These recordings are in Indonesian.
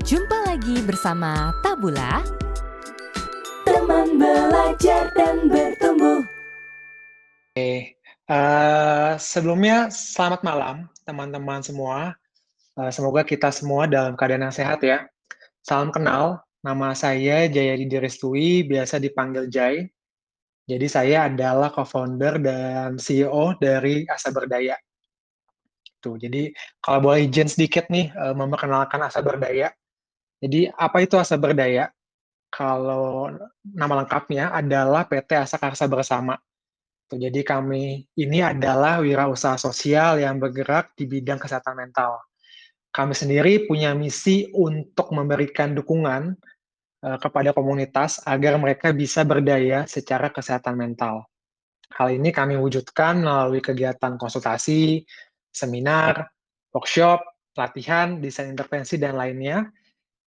Jumpa lagi bersama Tabula. Teman belajar dan bertumbuh. Oke, uh, sebelumnya selamat malam teman-teman semua. Uh, semoga kita semua dalam keadaan yang sehat ya. Salam kenal, nama saya Jayadi Direstui, biasa dipanggil Jai. Jadi saya adalah co-founder dan CEO dari Asa Berdaya. Tuh, jadi kalau boleh izin sedikit nih uh, memperkenalkan Asa Berdaya. Jadi apa itu Asa Berdaya? Kalau nama lengkapnya adalah PT Asa Karsa Bersama. Jadi kami ini adalah wirausaha sosial yang bergerak di bidang kesehatan mental. Kami sendiri punya misi untuk memberikan dukungan uh, kepada komunitas agar mereka bisa berdaya secara kesehatan mental. Hal ini kami wujudkan melalui kegiatan konsultasi, seminar, workshop, pelatihan, desain intervensi, dan lainnya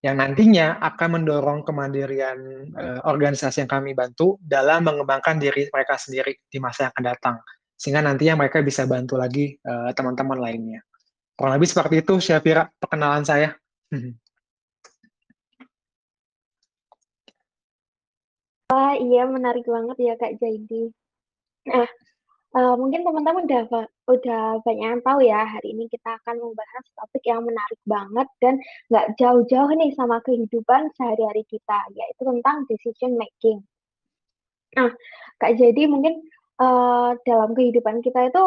yang nantinya akan mendorong kemandirian uh, organisasi yang kami bantu dalam mengembangkan diri mereka sendiri di masa yang akan datang. Sehingga nantinya mereka bisa bantu lagi uh, teman-teman lainnya. Kurang lebih seperti itu, Syafira, perkenalan saya. Wah, iya menarik banget ya Kak Jaidi. Nah, uh, mungkin teman-teman udah udah banyak yang tahu ya, hari ini kita akan membahas topik yang menarik banget dan nggak jauh-jauh nih sama kehidupan sehari-hari kita, yaitu tentang decision making. Nah, Kak Jadi mungkin uh, dalam kehidupan kita itu,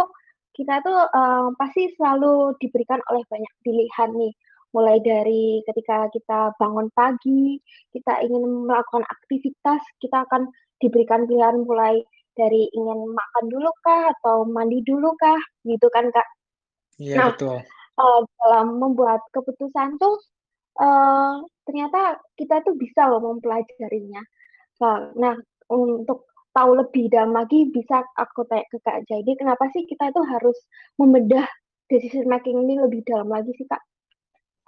kita itu uh, pasti selalu diberikan oleh banyak pilihan nih, mulai dari ketika kita bangun pagi, kita ingin melakukan aktivitas, kita akan diberikan pilihan mulai dari ingin makan dulu kah atau mandi dulu kah gitu kan kak? Iya nah, betul. uh, dalam membuat keputusan tuh uh, ternyata kita tuh bisa loh mempelajarinya. Nah untuk tahu lebih dalam lagi bisa aku tanya ke kak jadi kenapa sih kita itu harus membedah decision making ini lebih dalam lagi sih kak?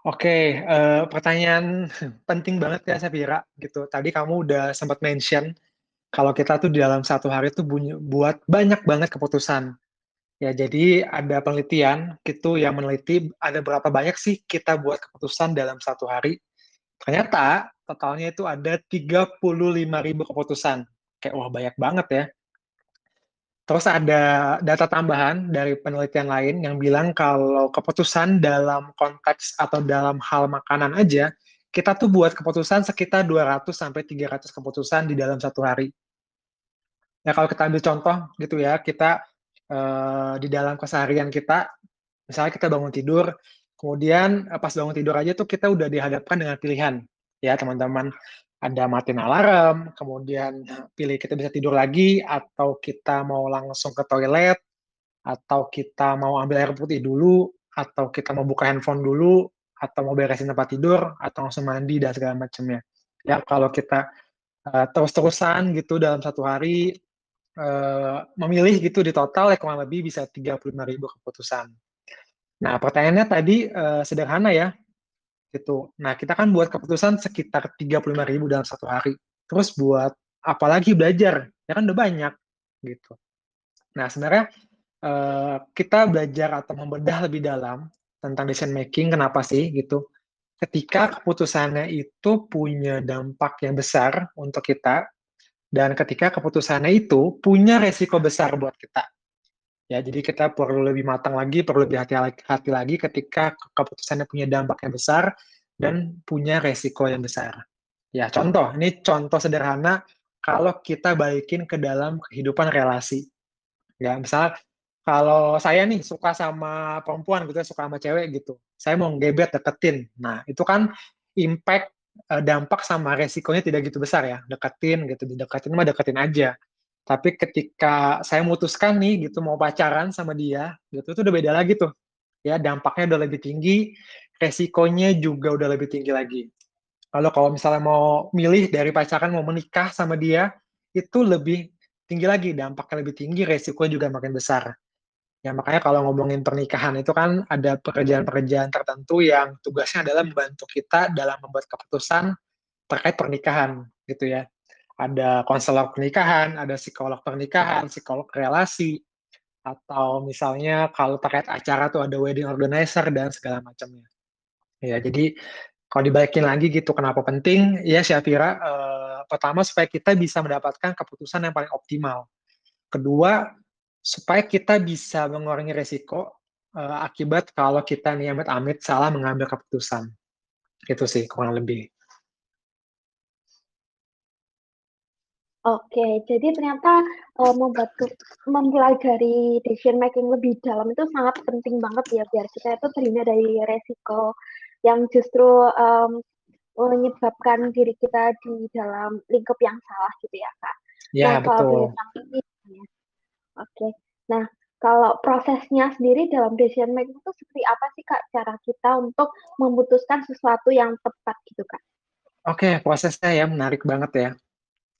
Oke, uh, pertanyaan penting banget ya Safira gitu. Tadi kamu udah sempat mention kalau kita tuh di dalam satu hari tuh buat banyak banget keputusan. Ya, jadi ada penelitian gitu yang meneliti ada berapa banyak sih kita buat keputusan dalam satu hari. Ternyata totalnya itu ada 35 ribu keputusan. Kayak wah banyak banget ya. Terus ada data tambahan dari penelitian lain yang bilang kalau keputusan dalam konteks atau dalam hal makanan aja kita tuh buat keputusan sekitar 200 sampai 300 keputusan di dalam satu hari. Ya kalau kita ambil contoh gitu ya, kita uh, di dalam keseharian kita, misalnya kita bangun tidur, kemudian uh, pas bangun tidur aja tuh kita udah dihadapkan dengan pilihan, ya teman-teman. Ada matiin alarm, kemudian pilih kita bisa tidur lagi, atau kita mau langsung ke toilet, atau kita mau ambil air putih dulu, atau kita mau buka handphone dulu, atau mau beresin tempat tidur atau langsung mandi dan segala macamnya. Ya, kalau kita uh, terus-terusan gitu dalam satu hari uh, memilih gitu di total ya kurang lebih bisa 35.000 keputusan. Nah, pertanyaannya tadi uh, sederhana ya. Gitu. Nah, kita kan buat keputusan sekitar 35.000 dalam satu hari. Terus buat apalagi belajar? Ya kan udah banyak gitu. Nah, sebenarnya uh, kita belajar atau membedah lebih dalam tentang decision making kenapa sih gitu. Ketika keputusannya itu punya dampak yang besar untuk kita dan ketika keputusannya itu punya resiko besar buat kita. Ya jadi kita perlu lebih matang lagi perlu lebih hati-hati lagi ketika keputusannya punya dampak yang besar dan punya resiko yang besar. Ya contoh ini contoh sederhana kalau kita balikin ke dalam kehidupan relasi. Ya misal kalau saya nih suka sama perempuan gitu, ya, suka sama cewek gitu, saya mau ngebet deketin. Nah, itu kan impact uh, dampak sama resikonya tidak gitu besar ya. Deketin gitu, deketin mah deketin aja. Tapi ketika saya memutuskan nih gitu mau pacaran sama dia, gitu itu udah beda lagi tuh. Ya, dampaknya udah lebih tinggi, resikonya juga udah lebih tinggi lagi. Kalau kalau misalnya mau milih dari pacaran mau menikah sama dia, itu lebih tinggi lagi, dampaknya lebih tinggi, resikonya juga makin besar. Ya makanya kalau ngomongin pernikahan itu kan ada pekerjaan-pekerjaan tertentu yang tugasnya adalah membantu kita dalam membuat keputusan terkait pernikahan gitu ya. Ada konselor pernikahan, ada psikolog pernikahan, psikolog relasi, atau misalnya kalau terkait acara tuh ada wedding organizer dan segala macamnya. Ya, jadi Kalau dibalikin lagi gitu, kenapa penting? Ya, Syafira, uh, pertama supaya kita bisa mendapatkan keputusan yang paling optimal. Kedua, supaya kita bisa mengurangi resiko uh, akibat kalau kita nih amit-amit salah mengambil keputusan. Itu sih kurang lebih. Oke, jadi ternyata uh, membuat mempelajari decision making lebih dalam itu sangat penting banget ya biar kita itu terhindar dari resiko yang justru um, menyebabkan diri kita di dalam lingkup yang salah gitu ya kak. Ya nah, betul. Ya. Oke, nah kalau prosesnya sendiri dalam decision making itu seperti apa sih kak cara kita untuk memutuskan sesuatu yang tepat gitu kak? Oke, prosesnya ya menarik banget ya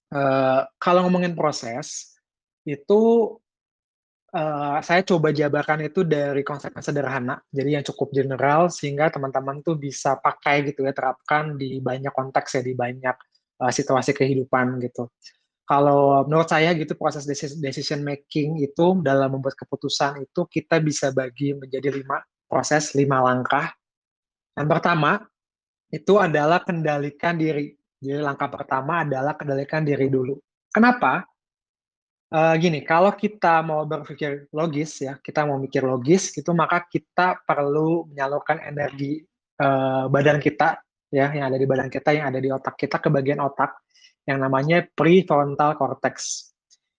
Uh, kalau ngomongin proses, itu, uh, saya coba jabarkan itu dari konsep yang sederhana, jadi yang cukup general sehingga teman-teman tuh bisa pakai gitu ya, terapkan di banyak konteks ya, di banyak, uh, situasi kehidupan gitu. Kalau menurut saya gitu proses decision making itu dalam membuat keputusan itu kita bisa bagi menjadi lima proses, lima langkah. Yang pertama, itu adalah kendalikan diri. Jadi langkah pertama adalah kendalikan diri dulu. Kenapa? Uh, gini, kalau kita mau berpikir logis ya, kita mau mikir logis, itu maka kita perlu menyalurkan energi uh, badan kita ya, yang ada di badan kita, yang ada di otak kita ke bagian otak yang namanya prefrontal cortex.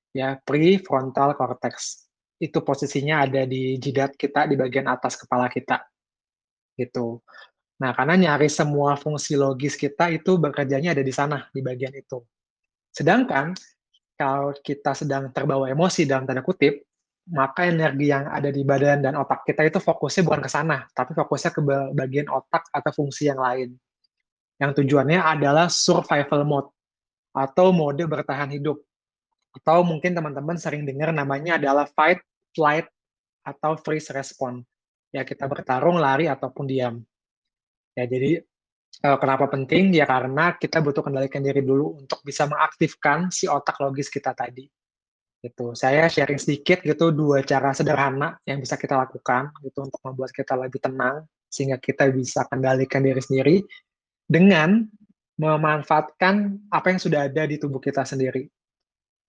Ya, prefrontal cortex. Itu posisinya ada di jidat kita di bagian atas kepala kita. Gitu. Nah, karena nyaris semua fungsi logis kita itu bekerjanya ada di sana, di bagian itu. Sedangkan, kalau kita sedang terbawa emosi dalam tanda kutip, maka energi yang ada di badan dan otak kita itu fokusnya bukan ke sana, tapi fokusnya ke bagian otak atau fungsi yang lain. Yang tujuannya adalah survival mode, atau mode bertahan hidup. Atau mungkin teman-teman sering dengar namanya adalah fight, flight, atau freeze response. Ya, kita bertarung, lari, ataupun diam. Ya, jadi uh, kenapa penting? Ya karena kita butuh kendalikan diri dulu untuk bisa mengaktifkan si otak logis kita tadi. Gitu. Saya sharing sedikit gitu dua cara sederhana yang bisa kita lakukan gitu untuk membuat kita lebih tenang sehingga kita bisa kendalikan diri sendiri dengan memanfaatkan apa yang sudah ada di tubuh kita sendiri.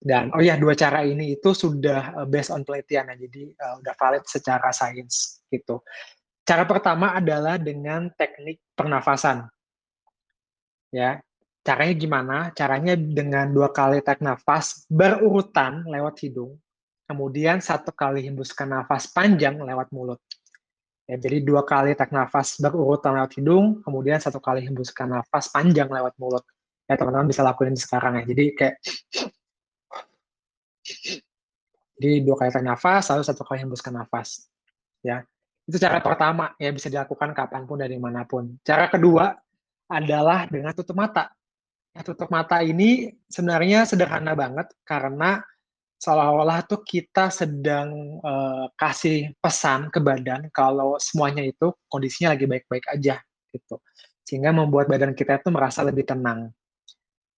Dan oh ya dua cara ini itu sudah uh, based on penelitian ya, jadi uh, udah valid secara sains gitu. Cara pertama adalah dengan teknik pernafasan. Ya, caranya gimana? Caranya dengan dua kali tarik nafas berurutan lewat hidung, kemudian satu kali hembuskan nafas panjang lewat mulut. Ya, jadi dua kali tarik nafas berurutan lewat hidung, kemudian satu kali hembuskan nafas panjang lewat mulut. Ya teman-teman bisa lakuin sekarang ya. Jadi kayak jadi dua kali tarik nafas, lalu satu kali hembuskan nafas. Ya, itu cara pertama ya bisa dilakukan kapan pun dari mana pun. Cara kedua adalah dengan tutup mata. Ya, tutup mata ini sebenarnya sederhana banget karena seolah-olah tuh kita sedang uh, kasih pesan ke badan kalau semuanya itu kondisinya lagi baik-baik aja gitu. Sehingga membuat badan kita itu merasa lebih tenang.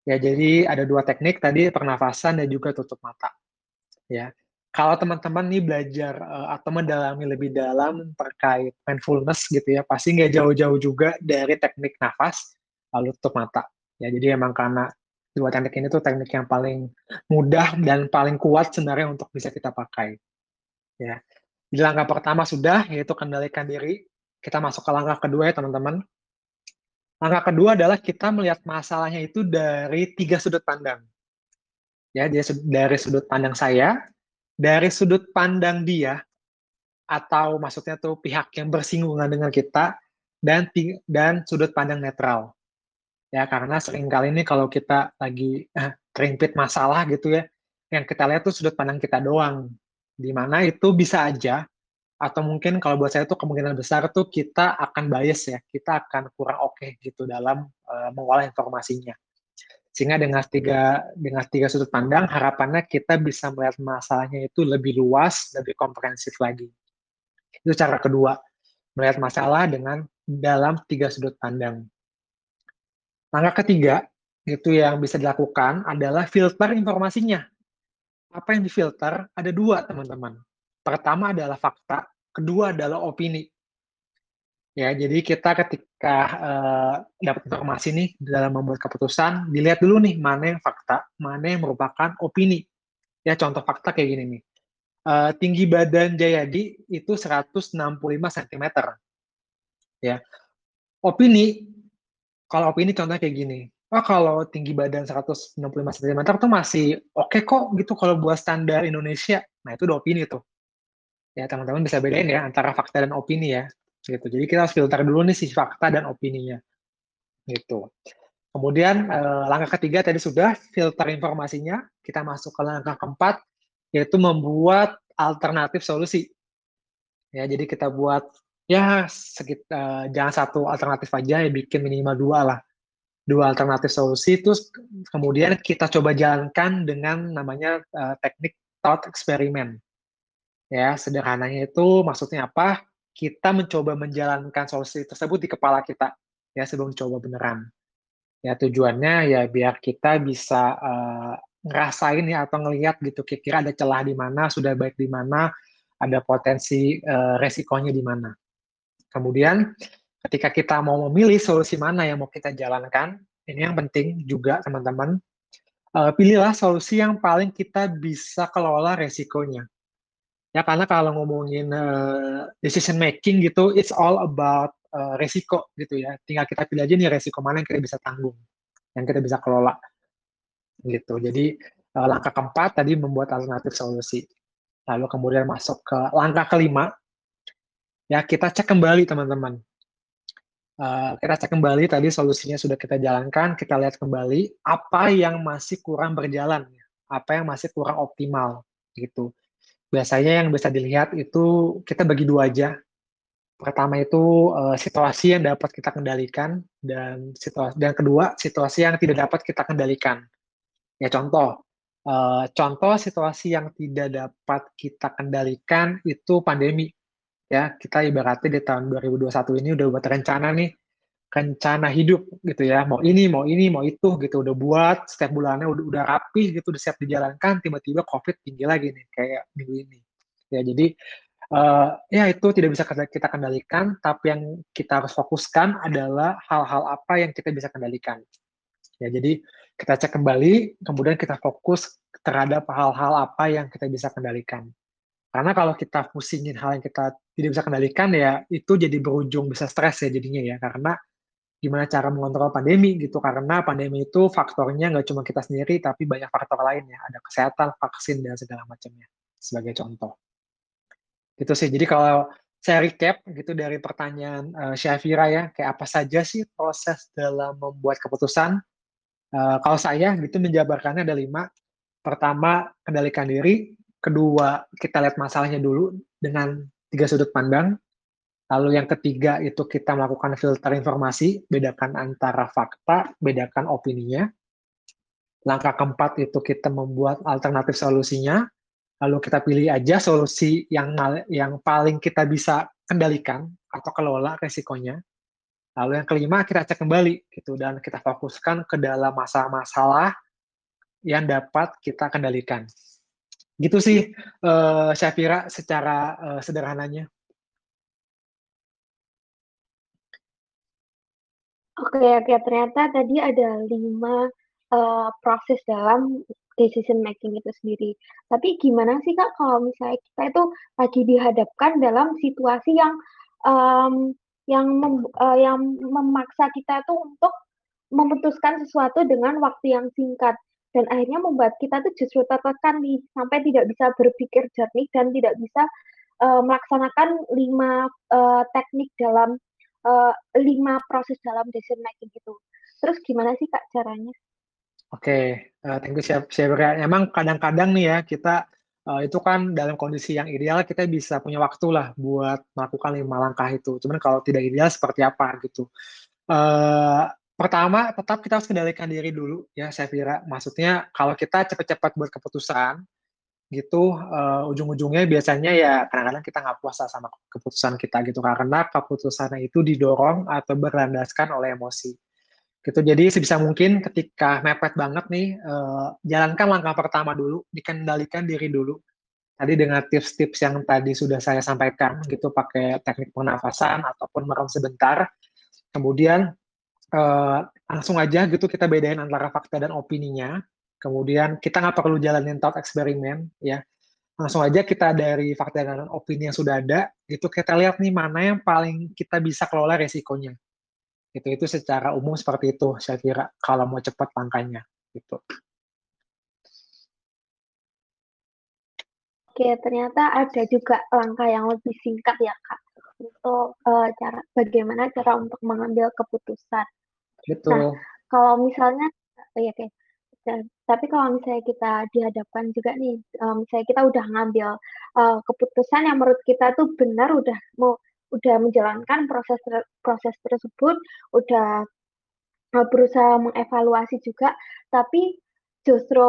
Ya, jadi ada dua teknik tadi pernafasan dan juga tutup mata. Ya kalau teman-teman nih belajar uh, atau mendalami lebih dalam terkait mindfulness gitu ya, pasti nggak jauh-jauh juga dari teknik nafas lalu tutup mata. Ya, jadi emang karena dua teknik ini tuh teknik yang paling mudah dan paling kuat sebenarnya untuk bisa kita pakai. Ya. Di langkah pertama sudah yaitu kendalikan diri. Kita masuk ke langkah kedua ya teman-teman. Langkah kedua adalah kita melihat masalahnya itu dari tiga sudut pandang. Ya, dari sudut pandang saya, dari sudut pandang dia atau maksudnya tuh pihak yang bersinggungan dengan kita dan dan sudut pandang netral. Ya, karena sering kali ini kalau kita lagi eh, terimpit masalah gitu ya, yang kita lihat tuh sudut pandang kita doang. Di mana itu bisa aja atau mungkin kalau buat saya tuh kemungkinan besar tuh kita akan bias ya, kita akan kurang oke okay gitu dalam uh, mengolah informasinya. Sehingga dengan tiga dengan tiga sudut pandang harapannya kita bisa melihat masalahnya itu lebih luas, lebih komprehensif lagi. Itu cara kedua, melihat masalah dengan dalam tiga sudut pandang. Langkah ketiga itu yang bisa dilakukan adalah filter informasinya. Apa yang difilter? Ada dua, teman-teman. Pertama adalah fakta, kedua adalah opini. Ya, jadi kita ketika uh, dapat informasi nih dalam membuat keputusan, dilihat dulu nih mana yang fakta, mana yang merupakan opini. Ya, contoh fakta kayak gini nih. Uh, tinggi badan Jayadi itu 165 cm. Ya. Opini, kalau opini contohnya kayak gini. Oh, kalau tinggi badan 165 cm itu masih oke okay kok gitu kalau buat standar Indonesia. Nah, itu udah opini tuh. Ya, teman-teman bisa bedain ya antara fakta dan opini ya gitu. Jadi kita harus filter dulu nih si fakta dan opininya. Gitu. Kemudian eh, langkah ketiga tadi sudah filter informasinya, kita masuk ke langkah keempat yaitu membuat alternatif solusi. Ya, jadi kita buat ya sekitar eh, jangan satu alternatif aja ya bikin minimal dua lah. Dua alternatif solusi terus kemudian kita coba jalankan dengan namanya uh, teknik thought experiment. Ya, sederhananya itu maksudnya apa? kita mencoba menjalankan solusi tersebut di kepala kita ya sebelum coba beneran. Ya tujuannya ya biar kita bisa uh, ngerasain ya atau ngelihat gitu kira-kira ada celah di mana, sudah baik di mana, ada potensi uh, resikonya di mana. Kemudian ketika kita mau memilih solusi mana yang mau kita jalankan, ini yang penting juga teman-teman, uh, pilihlah solusi yang paling kita bisa kelola resikonya. Ya karena kalau ngomongin uh, decision making gitu, it's all about uh, resiko gitu ya. Tinggal kita pilih aja nih resiko mana yang kita bisa tanggung, yang kita bisa kelola. Gitu. Jadi uh, langkah keempat tadi membuat alternatif solusi. Lalu kemudian masuk ke langkah kelima, ya kita cek kembali teman-teman. Uh, kita cek kembali tadi solusinya sudah kita jalankan, kita lihat kembali apa yang masih kurang berjalan, apa yang masih kurang optimal gitu biasanya yang bisa dilihat itu kita bagi dua aja. Pertama itu uh, situasi yang dapat kita kendalikan dan situasi dan kedua situasi yang tidak dapat kita kendalikan. Ya contoh, uh, contoh situasi yang tidak dapat kita kendalikan itu pandemi. Ya kita ibaratnya di tahun 2021 ini udah buat rencana nih. Rencana hidup gitu ya. Mau ini mau ini mau itu gitu. Udah buat setiap bulannya udah udah rapi gitu udah siap dijalankan tiba-tiba covid tinggi lagi nih kayak minggu ini. Ya jadi uh, ya itu tidak bisa kita kendalikan tapi yang kita harus fokuskan adalah hal-hal apa yang kita bisa kendalikan. Ya jadi kita cek kembali kemudian kita fokus terhadap hal-hal apa yang kita bisa kendalikan karena kalau kita pusingin hal yang kita tidak bisa kendalikan ya itu jadi berujung bisa stres ya jadinya ya. Karena gimana cara mengontrol pandemi gitu. Karena pandemi itu faktornya nggak cuma kita sendiri tapi banyak faktor lain ya. Ada kesehatan vaksin dan segala macamnya sebagai contoh. Gitu sih. Jadi kalau saya recap gitu dari pertanyaan uh, Syafira ya kayak apa saja sih proses dalam membuat keputusan? Uh, kalau saya gitu menjabarkannya ada lima. Pertama kendalikan diri kedua kita lihat masalahnya dulu dengan tiga sudut pandang Lalu yang ketiga itu kita melakukan filter informasi, bedakan antara fakta, bedakan opininya. Langkah keempat itu kita membuat alternatif solusinya. Lalu kita pilih aja solusi yang yang paling kita bisa kendalikan atau kelola resikonya. Lalu yang kelima kita cek kembali gitu dan kita fokuskan ke dalam masalah-masalah yang dapat kita kendalikan. Gitu sih uh, Syafira secara uh, sederhananya. Oke oke, ternyata tadi ada lima uh, proses dalam decision making itu sendiri. Tapi gimana sih, Kak, kalau misalnya kita itu lagi dihadapkan dalam situasi yang, um, yang mem uh, yang memaksa kita tuh untuk memutuskan sesuatu dengan waktu yang singkat, dan akhirnya membuat kita tuh justru tertekan nih, sampai tidak bisa berpikir jernih dan tidak bisa, uh, melaksanakan lima uh, teknik dalam uh, lima proses dalam decision making itu. Terus gimana sih Kak caranya? Oke, okay, uh, thank you Chef Emang kadang-kadang nih ya kita uh, itu kan dalam kondisi yang ideal kita bisa punya waktu lah buat melakukan lima langkah itu. Cuman kalau tidak ideal seperti apa gitu. Uh, pertama tetap kita harus kendalikan diri dulu ya saya kira. Maksudnya kalau kita cepat-cepat buat keputusan, gitu uh, ujung-ujungnya biasanya ya kadang-kadang kita nggak puasa sama keputusan kita gitu karena keputusannya itu didorong atau berlandaskan oleh emosi gitu jadi sebisa mungkin ketika mepet banget nih uh, jalankan langkah pertama dulu dikendalikan diri dulu Tadi dengan tips-tips yang tadi sudah saya sampaikan gitu pakai teknik pernafasan ataupun merem sebentar. Kemudian uh, langsung aja gitu kita bedain antara fakta dan opininya. Kemudian kita nggak perlu jalanin thought eksperimen ya. Langsung aja kita dari fakta dan opini yang sudah ada, gitu kita lihat nih mana yang paling kita bisa kelola resikonya. Itu itu secara umum seperti itu saya kira kalau mau cepat langkahnya gitu. Oke, ternyata ada juga langkah yang lebih singkat ya Kak untuk uh, cara bagaimana cara untuk mengambil keputusan. Betul. Nah, kalau misalnya oh ya oke. Tapi kalau misalnya kita dihadapkan juga nih, misalnya kita udah ngambil uh, keputusan yang menurut kita tuh benar, udah mau udah menjalankan proses proses tersebut, udah uh, berusaha mengevaluasi juga, tapi justru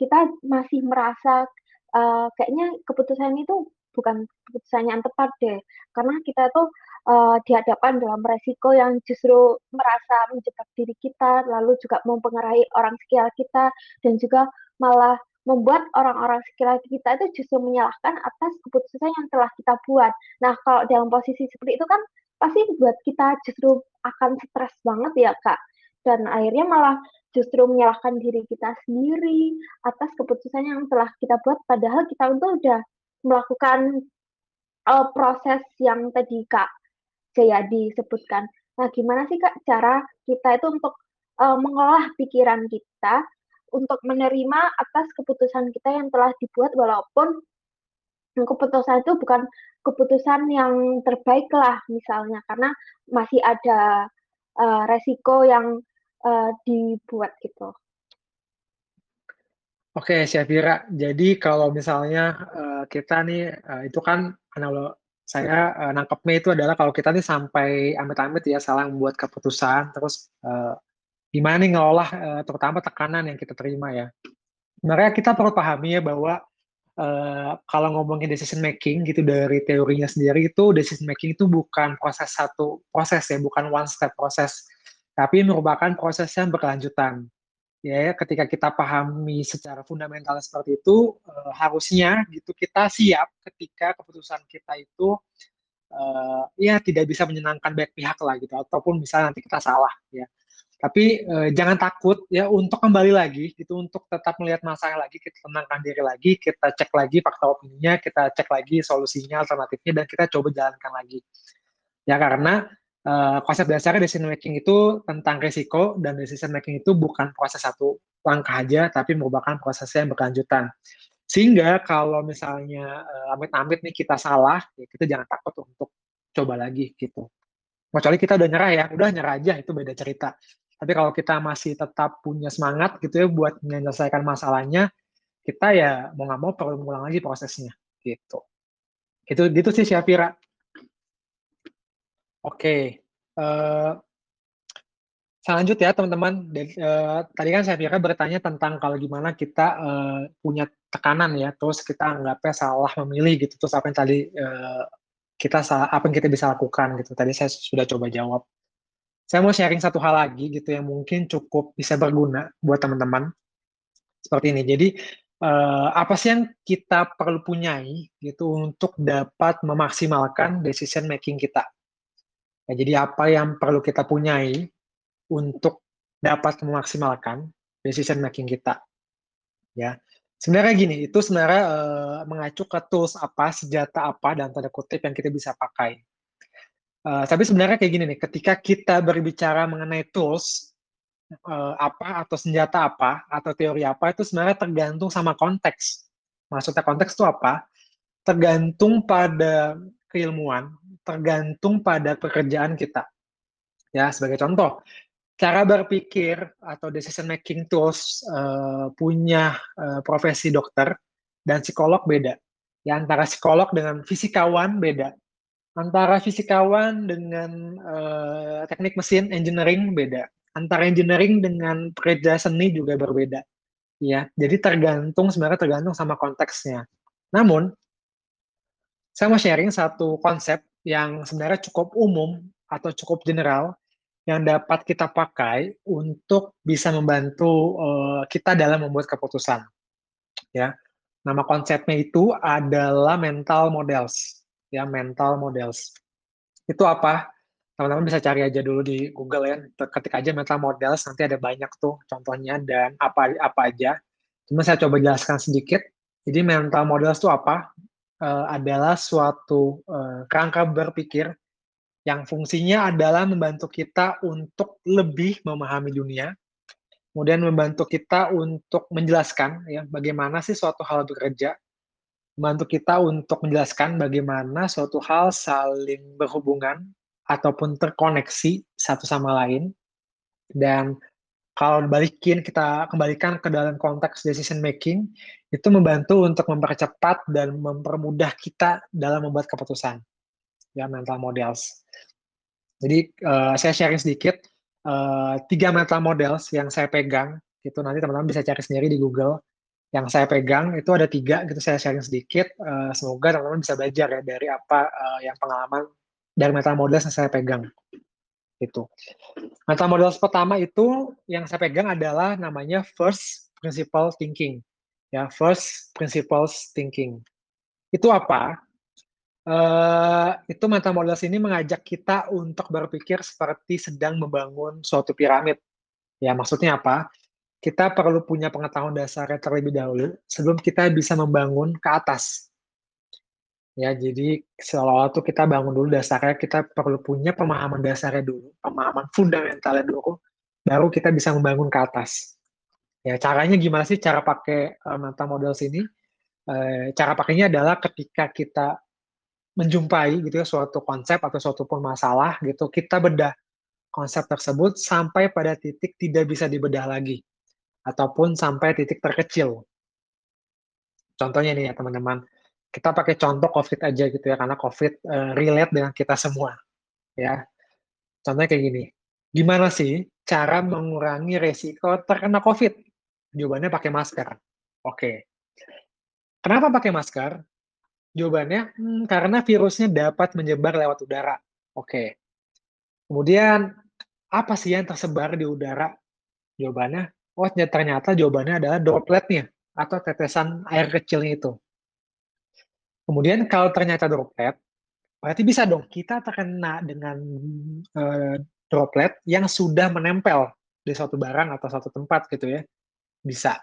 kita masih merasa uh, kayaknya keputusan itu bukan keputusan yang tepat deh, karena kita tuh uh, dihadapkan dalam resiko yang justru merasa menjebak diri kita, lalu juga mempengaruhi orang sekitar kita, dan juga malah membuat orang-orang sekitar kita itu justru menyalahkan atas keputusan yang telah kita buat. Nah, kalau dalam posisi seperti itu kan pasti buat kita justru akan stres banget ya, Kak. Dan akhirnya malah justru menyalahkan diri kita sendiri atas keputusan yang telah kita buat padahal kita itu udah melakukan uh, proses yang tadi Kak Jayadi sebutkan. Nah, gimana sih Kak cara kita itu untuk uh, mengolah pikiran kita untuk menerima atas keputusan kita yang telah dibuat walaupun keputusan itu bukan keputusan yang terbaik lah misalnya karena masih ada uh, resiko yang uh, dibuat gitu. Oke, Syafira. Jadi kalau misalnya uh, kita nih uh, itu kan analog saya uh, nangkepnya itu adalah kalau kita nih sampai amit-amit ya salah membuat keputusan, terus uh, gimana nih ngelola uh, terutama tekanan yang kita terima ya. Makanya kita perlu pahami ya bahwa uh, kalau ngomongin decision making gitu dari teorinya sendiri itu decision making itu bukan proses satu proses ya, bukan one step proses tapi merupakan proses yang berkelanjutan. Ya, ketika kita pahami secara fundamental seperti itu, uh, harusnya gitu kita siap ketika keputusan kita itu uh, ya tidak bisa menyenangkan banyak pihak lah gitu, ataupun bisa nanti kita salah ya. Tapi uh, jangan takut ya untuk kembali lagi gitu, untuk tetap melihat masalah lagi, kita tenangkan diri lagi, kita cek lagi fakta opininya, kita cek lagi solusinya, alternatifnya, dan kita coba jalankan lagi. Ya karena uh, konsep dasarnya decision making itu tentang risiko dan decision making itu bukan proses satu langkah aja tapi merupakan proses yang berkelanjutan. Sehingga kalau misalnya uh, amit-amit nih kita salah, ya kita jangan takut untuk coba lagi gitu. Kecuali kita udah nyerah ya, udah nyerah aja itu beda cerita. Tapi kalau kita masih tetap punya semangat gitu ya buat menyelesaikan masalahnya, kita ya mau nggak mau perlu mengulang lagi prosesnya gitu. Gitu gitu sih Syafira. Oke, uh, selanjut ya teman-teman. Uh, tadi kan saya kira bertanya tentang kalau gimana kita uh, punya tekanan ya, terus kita anggapnya salah memilih gitu, terus apa yang tadi uh, kita salah, apa yang kita bisa lakukan gitu. Tadi saya sudah coba jawab. Saya mau sharing satu hal lagi gitu yang mungkin cukup bisa berguna buat teman-teman. Seperti ini. Jadi apa sih yang kita perlu punyai gitu untuk dapat memaksimalkan decision making kita? Ya, jadi apa yang perlu kita punyai untuk dapat memaksimalkan decision making kita. Ya, sebenarnya gini, itu sebenarnya uh, mengacu ke tools apa, senjata apa, dan tanda kutip yang kita bisa pakai. Uh, tapi sebenarnya kayak gini nih, ketika kita berbicara mengenai tools uh, apa atau senjata apa atau teori apa itu sebenarnya tergantung sama konteks. Maksudnya konteks itu apa? Tergantung pada keilmuan tergantung pada pekerjaan kita. Ya, sebagai contoh, cara berpikir atau decision making tools uh, punya uh, profesi dokter dan psikolog beda. Ya, antara psikolog dengan fisikawan beda. Antara fisikawan dengan uh, teknik mesin engineering beda. Antara engineering dengan pekerja seni juga berbeda. Ya, jadi tergantung sebenarnya tergantung sama konteksnya. Namun saya mau sharing satu konsep yang sebenarnya cukup umum atau cukup general yang dapat kita pakai untuk bisa membantu uh, kita dalam membuat keputusan. Ya, Nama konsepnya itu adalah mental models, ya mental models. Itu apa? Teman-teman bisa cari aja dulu di Google ya, ketik aja mental models, nanti ada banyak tuh contohnya dan apa apa aja. Cuma saya coba jelaskan sedikit. Jadi mental models itu apa? Uh, adalah suatu uh, kerangka berpikir yang fungsinya adalah membantu kita untuk lebih memahami dunia, kemudian membantu kita untuk menjelaskan ya bagaimana sih suatu hal bekerja, membantu kita untuk menjelaskan bagaimana suatu hal saling berhubungan ataupun terkoneksi satu sama lain, dan kalau balikin kita kembalikan ke dalam konteks decision making itu membantu untuk mempercepat dan mempermudah kita dalam membuat keputusan ya mental models. Jadi uh, saya sharing sedikit uh, tiga mental models yang saya pegang itu nanti teman-teman bisa cari sendiri di Google. Yang saya pegang itu ada tiga gitu saya sharing sedikit uh, semoga teman-teman bisa belajar ya dari apa uh, yang pengalaman dari mental models yang saya pegang itu mental models pertama itu yang saya pegang adalah namanya first principle thinking ya first principles thinking itu apa Uh, itu mental models ini mengajak kita untuk berpikir seperti sedang membangun suatu piramid. Ya, maksudnya apa? Kita perlu punya pengetahuan dasarnya terlebih dahulu sebelum kita bisa membangun ke atas. Ya, jadi seolah-olah tuh kita bangun dulu dasarnya, kita perlu punya pemahaman dasarnya dulu, pemahaman fundamentalnya dulu, baru kita bisa membangun ke atas. Ya, caranya gimana sih cara pakai uh, mental models ini? Uh, cara pakainya adalah ketika kita menjumpai gitu ya suatu konsep atau suatu pun masalah gitu, kita bedah konsep tersebut sampai pada titik tidak bisa dibedah lagi ataupun sampai titik terkecil. Contohnya nih ya teman-teman, kita pakai contoh COVID aja gitu ya karena COVID uh, relate dengan kita semua ya. Contohnya kayak gini, gimana sih cara mengurangi resiko terkena COVID? Jawabannya pakai masker. Oke. Kenapa pakai masker? Jawabannya, hmm, karena virusnya dapat menyebar lewat udara. Oke. Kemudian, apa sih yang tersebar di udara? Jawabannya, oh ternyata jawabannya adalah dropletnya atau tetesan air kecilnya itu. Kemudian kalau ternyata droplet, berarti bisa dong kita terkena dengan uh, droplet yang sudah menempel di suatu barang atau suatu tempat gitu ya. Bisa.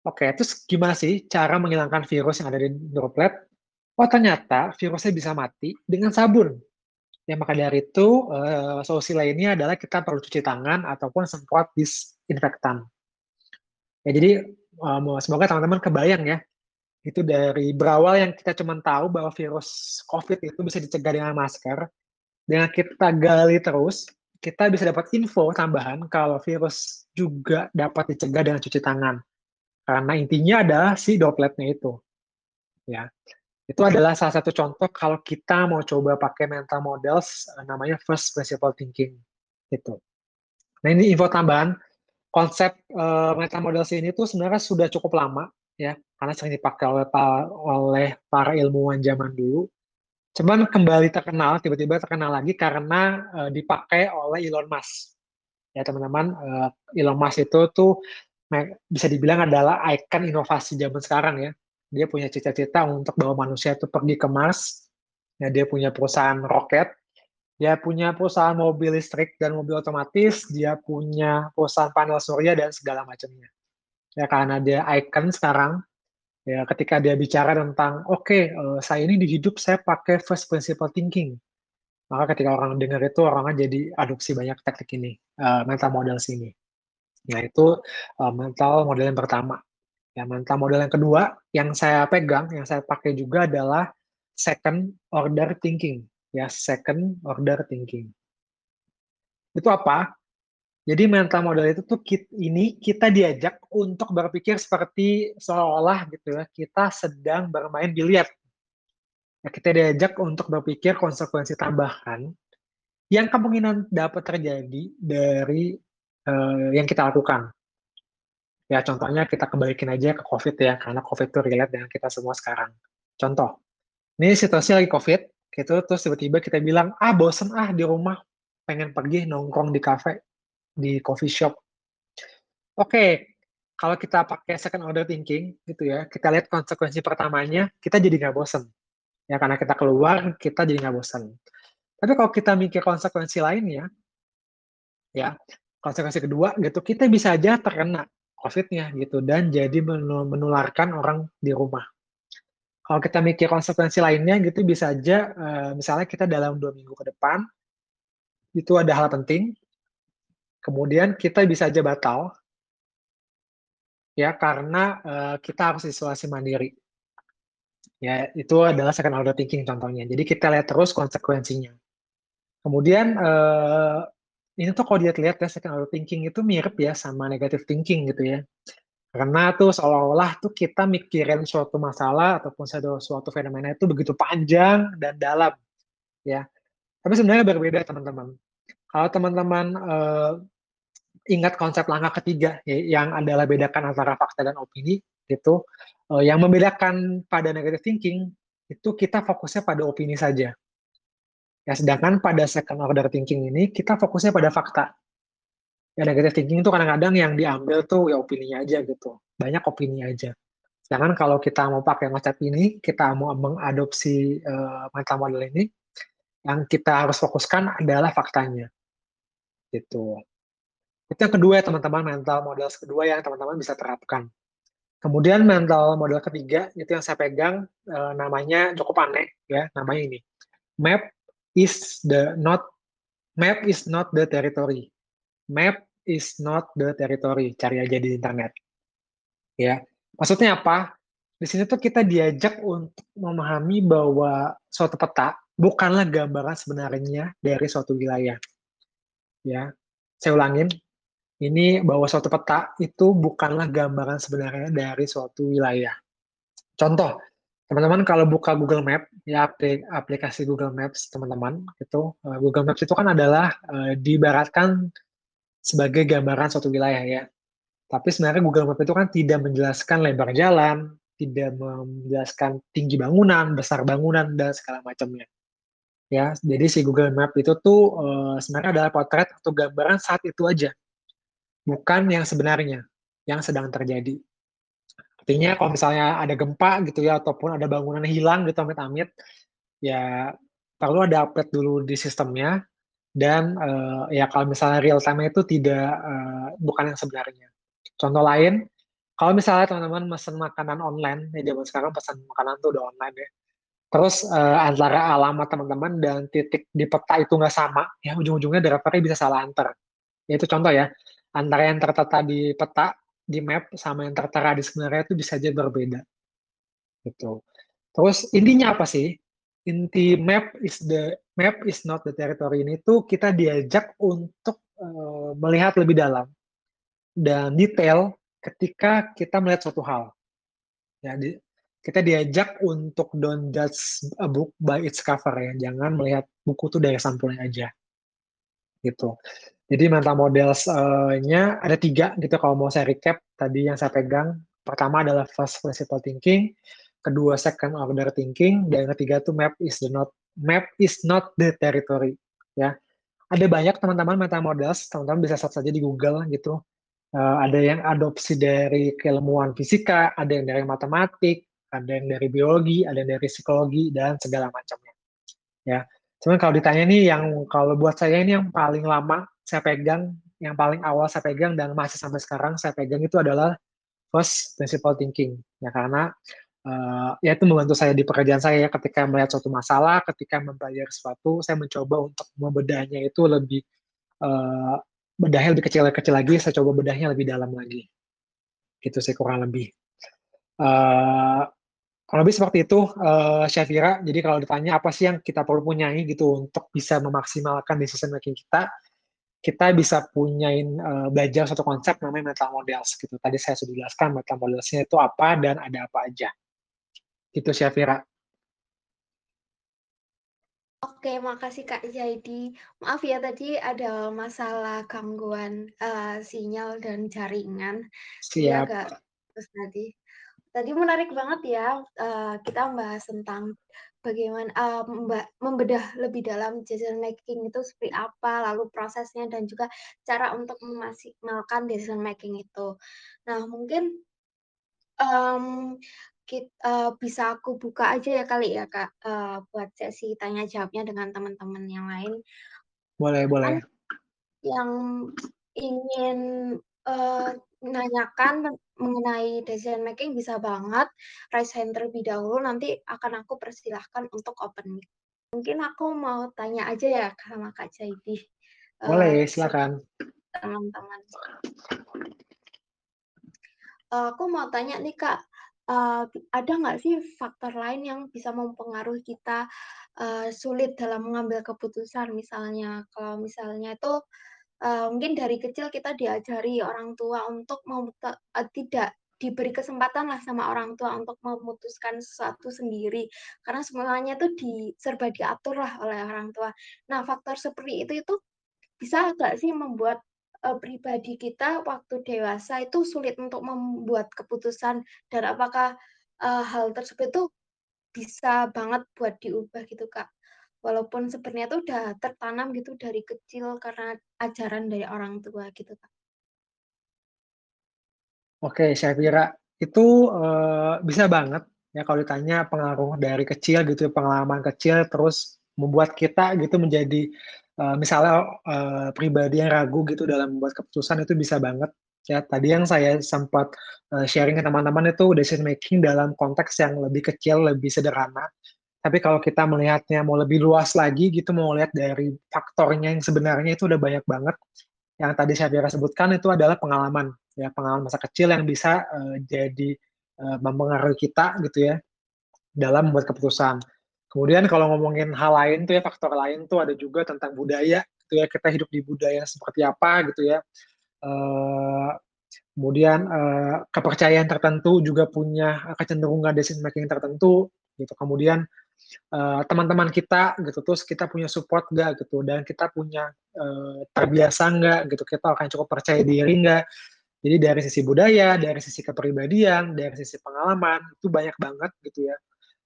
Oke, terus gimana sih cara menghilangkan virus yang ada di droplet? Oh ternyata virusnya bisa mati dengan sabun. Ya maka dari itu uh, solusi lainnya adalah kita perlu cuci tangan ataupun semprot disinfektan. Ya jadi um, semoga teman-teman kebayang ya itu dari berawal yang kita cuma tahu bahwa virus COVID itu bisa dicegah dengan masker. Dengan kita gali terus, kita bisa dapat info tambahan kalau virus juga dapat dicegah dengan cuci tangan. Karena intinya adalah si dropletnya itu. Ya. Itu adalah salah satu contoh kalau kita mau coba pakai mental models uh, namanya first principle thinking itu. Nah ini info tambahan konsep uh, mental models ini tuh sebenarnya sudah cukup lama ya karena sering dipakai oleh oleh para ilmuwan zaman dulu. Cuman kembali terkenal tiba-tiba terkenal lagi karena uh, dipakai oleh Elon Musk. Ya teman-teman, uh, Elon Musk itu tuh bisa dibilang adalah ikon inovasi zaman sekarang ya dia punya cita-cita untuk bawa manusia itu pergi ke Mars. Ya, dia punya perusahaan roket, dia punya perusahaan mobil listrik dan mobil otomatis, dia punya perusahaan panel surya dan segala macamnya. Ya karena dia icon sekarang, ya ketika dia bicara tentang oke okay, uh, eh, saya ini di hidup saya pakai first principle thinking, maka ketika orang dengar itu orangnya jadi adopsi banyak teknik ini, uh, mental model sini. Nah itu uh, mental model yang pertama. Ya, mental model yang kedua yang saya pegang, yang saya pakai juga adalah second order thinking. Ya, second order thinking. Itu apa? Jadi mental model itu tuh kita, ini kita diajak untuk berpikir seperti seolah gitu ya kita sedang bermain biliar. Ya, kita diajak untuk berpikir konsekuensi tambahan yang kemungkinan dapat terjadi dari uh, yang kita lakukan. Ya contohnya kita kembalikan aja ke COVID ya, karena COVID itu relate dengan kita semua sekarang. Contoh, ini situasi lagi COVID, gitu, terus tiba-tiba kita bilang, ah bosen ah di rumah, pengen pergi nongkrong di cafe, di coffee shop. Oke, kalau kita pakai second order thinking gitu ya, kita lihat konsekuensi pertamanya, kita jadi nggak bosen. Ya karena kita keluar, kita jadi nggak bosen. Tapi kalau kita mikir konsekuensi lainnya, ya konsekuensi kedua gitu, kita bisa aja terkena COVID-nya gitu dan jadi menularkan orang di rumah. Kalau kita mikir konsekuensi lainnya gitu bisa aja uh, misalnya kita dalam dua minggu ke depan itu ada hal penting, kemudian kita bisa aja batal ya karena uh, kita harus isolasi mandiri. Ya, itu adalah second order thinking contohnya. Jadi kita lihat terus konsekuensinya. Kemudian uh, ini tuh kalau dilihat-lihat ya second order thinking itu mirip ya sama negative thinking gitu ya. Karena tuh seolah-olah tuh kita mikirin suatu masalah ataupun suatu fenomena itu begitu panjang dan dalam ya. Tapi sebenarnya berbeda teman-teman. Kalau teman-teman uh, ingat konsep langkah ketiga ya, yang adalah bedakan antara fakta dan opini itu uh, yang membedakan pada negative thinking itu kita fokusnya pada opini saja. Ya, sedangkan pada second order thinking ini kita fokusnya pada fakta. Ya negative thinking itu kadang-kadang yang diambil tuh ya opininya aja gitu. Banyak opini aja. Sedangkan kalau kita mau pakai konsep ini, kita mau mengadopsi uh, mental model ini, yang kita harus fokuskan adalah faktanya. Gitu. Itu yang kedua ya teman-teman, mental model kedua yang teman-teman bisa terapkan. Kemudian mental model ketiga, itu yang saya pegang, e, namanya cukup aneh, ya, namanya ini. Map is the not, map is not the territory. Map is not the territory. Cari aja di internet. Ya, maksudnya apa? Di sini tuh kita diajak untuk memahami bahwa suatu peta bukanlah gambaran sebenarnya dari suatu wilayah. Ya, saya ulangin, ini bahwa suatu peta itu bukanlah gambaran sebenarnya dari suatu wilayah. Contoh, teman-teman kalau buka Google Map, ya aplikasi Google Maps teman-teman, itu uh, Google Maps itu kan adalah uh, diibaratkan sebagai gambaran suatu wilayah ya. Tapi sebenarnya Google Map itu kan tidak menjelaskan lebar jalan, tidak menjelaskan tinggi bangunan, besar bangunan dan segala macamnya. Ya, jadi si Google Map itu tuh uh, sebenarnya adalah potret atau gambaran saat itu aja bukan yang sebenarnya yang sedang terjadi. Artinya kalau misalnya ada gempa gitu ya ataupun ada bangunan hilang gitu amit-amit ya perlu ada update dulu di sistemnya dan uh, ya kalau misalnya real time itu tidak uh, bukan yang sebenarnya. Contoh lain, kalau misalnya teman-teman pesan makanan online, ya zaman sekarang pesan makanan tuh udah online ya. Terus uh, antara alamat teman-teman dan titik di peta itu nggak sama, ya ujung-ujungnya drivernya bisa salah antar. Ya itu contoh ya antara yang tertata di peta, di map, sama yang tertera di sebenarnya itu bisa aja berbeda. Gitu. Terus intinya apa sih? Inti map is the map is not the territory ini tuh kita diajak untuk uh, melihat lebih dalam dan detail ketika kita melihat suatu hal. Ya, di, kita diajak untuk don't judge a book by its cover ya. Jangan melihat buku itu dari sampulnya aja. Gitu. Jadi mental models-nya ada tiga gitu kalau mau saya recap tadi yang saya pegang. Pertama adalah first principle thinking, kedua second order thinking, dan yang ketiga itu map is the not map is not the territory. Ya, ada banyak teman-teman mental models, teman-teman bisa search saja di Google gitu. Uh, ada yang adopsi dari keilmuan fisika, ada yang dari matematik, ada yang dari biologi, ada yang dari psikologi dan segala macamnya. Ya, cuman kalau ditanya nih yang kalau buat saya ini yang paling lama saya pegang, yang paling awal saya pegang dan masih sampai sekarang saya pegang itu adalah first principle thinking. Ya karena uh, ya itu membantu saya di pekerjaan saya ya, ketika melihat suatu masalah, ketika mempelajari sesuatu, saya mencoba untuk membedahnya itu lebih uh, bedahnya lebih kecil-kecil lagi, saya coba bedahnya lebih dalam lagi. Gitu sih kurang lebih. Uh, kurang lebih seperti itu, uh, Syafira. Jadi kalau ditanya apa sih yang kita perlu punyai gitu untuk bisa memaksimalkan decision making kita, kita bisa punyain uh, belajar satu konsep namanya mental models gitu. Tadi saya sudah jelaskan mental modelsnya itu apa dan ada apa aja. Gitu Syafira. Oke, makasih Kak Jaidi. Maaf ya tadi ada masalah gangguan uh, sinyal dan jaringan. Siap. agak terus tadi. Tadi menarik banget ya uh, kita membahas tentang bagaimana uh, membedah lebih dalam decision making itu seperti apa, lalu prosesnya dan juga cara untuk memaksimalkan decision making itu. Nah, mungkin um, kita, uh, bisa aku buka aja ya kali ya Kak, uh, buat sesi tanya jawabnya dengan teman-teman yang lain. Boleh, boleh. Yang ingin uh, menanyakan mengenai decision making bisa banget raise hand terlebih dahulu, nanti akan aku persilahkan untuk open mic. Mungkin aku mau tanya aja ya sama Kak Jaidi. Boleh, uh, silakan. Teman-teman. Uh, aku mau tanya nih Kak, uh, ada nggak sih faktor lain yang bisa mempengaruhi kita uh, sulit dalam mengambil keputusan? Misalnya, kalau misalnya itu uh, mungkin dari kecil kita diajari orang tua untuk uh, tidak diberi kesempatan lah sama orang tua untuk memutuskan sesuatu sendiri karena semuanya itu di serba diatur lah oleh orang tua. Nah faktor seperti itu itu bisa nggak sih membuat uh, pribadi kita waktu dewasa itu sulit untuk membuat keputusan dan apakah uh, hal tersebut itu bisa banget buat diubah gitu kak? Walaupun sebenarnya itu udah tertanam gitu dari kecil karena ajaran dari orang tua gitu Kak. Oke, saya kira itu uh, bisa banget ya kalau ditanya pengaruh dari kecil gitu pengalaman kecil terus membuat kita gitu menjadi uh, misalnya uh, pribadi yang ragu gitu dalam membuat keputusan itu bisa banget ya tadi yang saya sempat uh, sharing ke teman-teman itu decision making dalam konteks yang lebih kecil lebih sederhana tapi kalau kita melihatnya mau lebih luas lagi gitu, mau lihat dari faktornya yang sebenarnya itu udah banyak banget. Yang tadi saya sebutkan itu adalah pengalaman, ya pengalaman masa kecil yang bisa uh, jadi uh, mempengaruhi kita gitu ya dalam membuat keputusan. Kemudian kalau ngomongin hal lain tuh ya faktor lain tuh ada juga tentang budaya gitu ya kita hidup di budaya seperti apa gitu ya. Uh, kemudian uh, kepercayaan tertentu juga punya kecenderungan decision making tertentu gitu. Kemudian teman teman-teman kita gitu terus kita punya support nggak gitu dan kita punya uh, terbiasa nggak gitu kita akan cukup percaya diri nggak. Jadi dari sisi budaya dari sisi kepribadian dari sisi pengalaman itu banyak banget gitu ya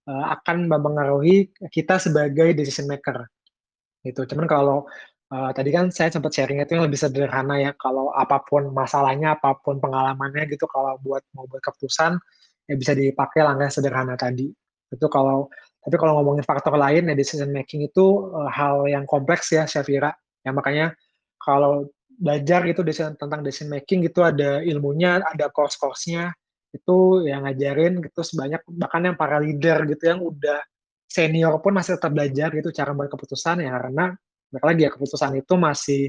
uh, akan mempengaruhi kita sebagai decision maker gitu. Cuman kalau uh, tadi kan saya sempat sharing itu yang lebih sederhana ya kalau apa pun masalahnya apa pun pengalamannya gitu kalau buat mau buat keputusan ya bisa dipakai langkah sederhana tadi. Itu kalau tapi kalau ngomongin faktor lain ya decision making itu uh, hal yang kompleks ya Syafira. Ya makanya kalau belajar itu decision, tentang decision making itu ada ilmunya, ada course-course-nya itu yang ngajarin gitu sebanyak bahkan yang para leader gitu yang udah senior pun masih tetap belajar gitu cara membuat keputusan ya karena balik lagi ya keputusan itu masih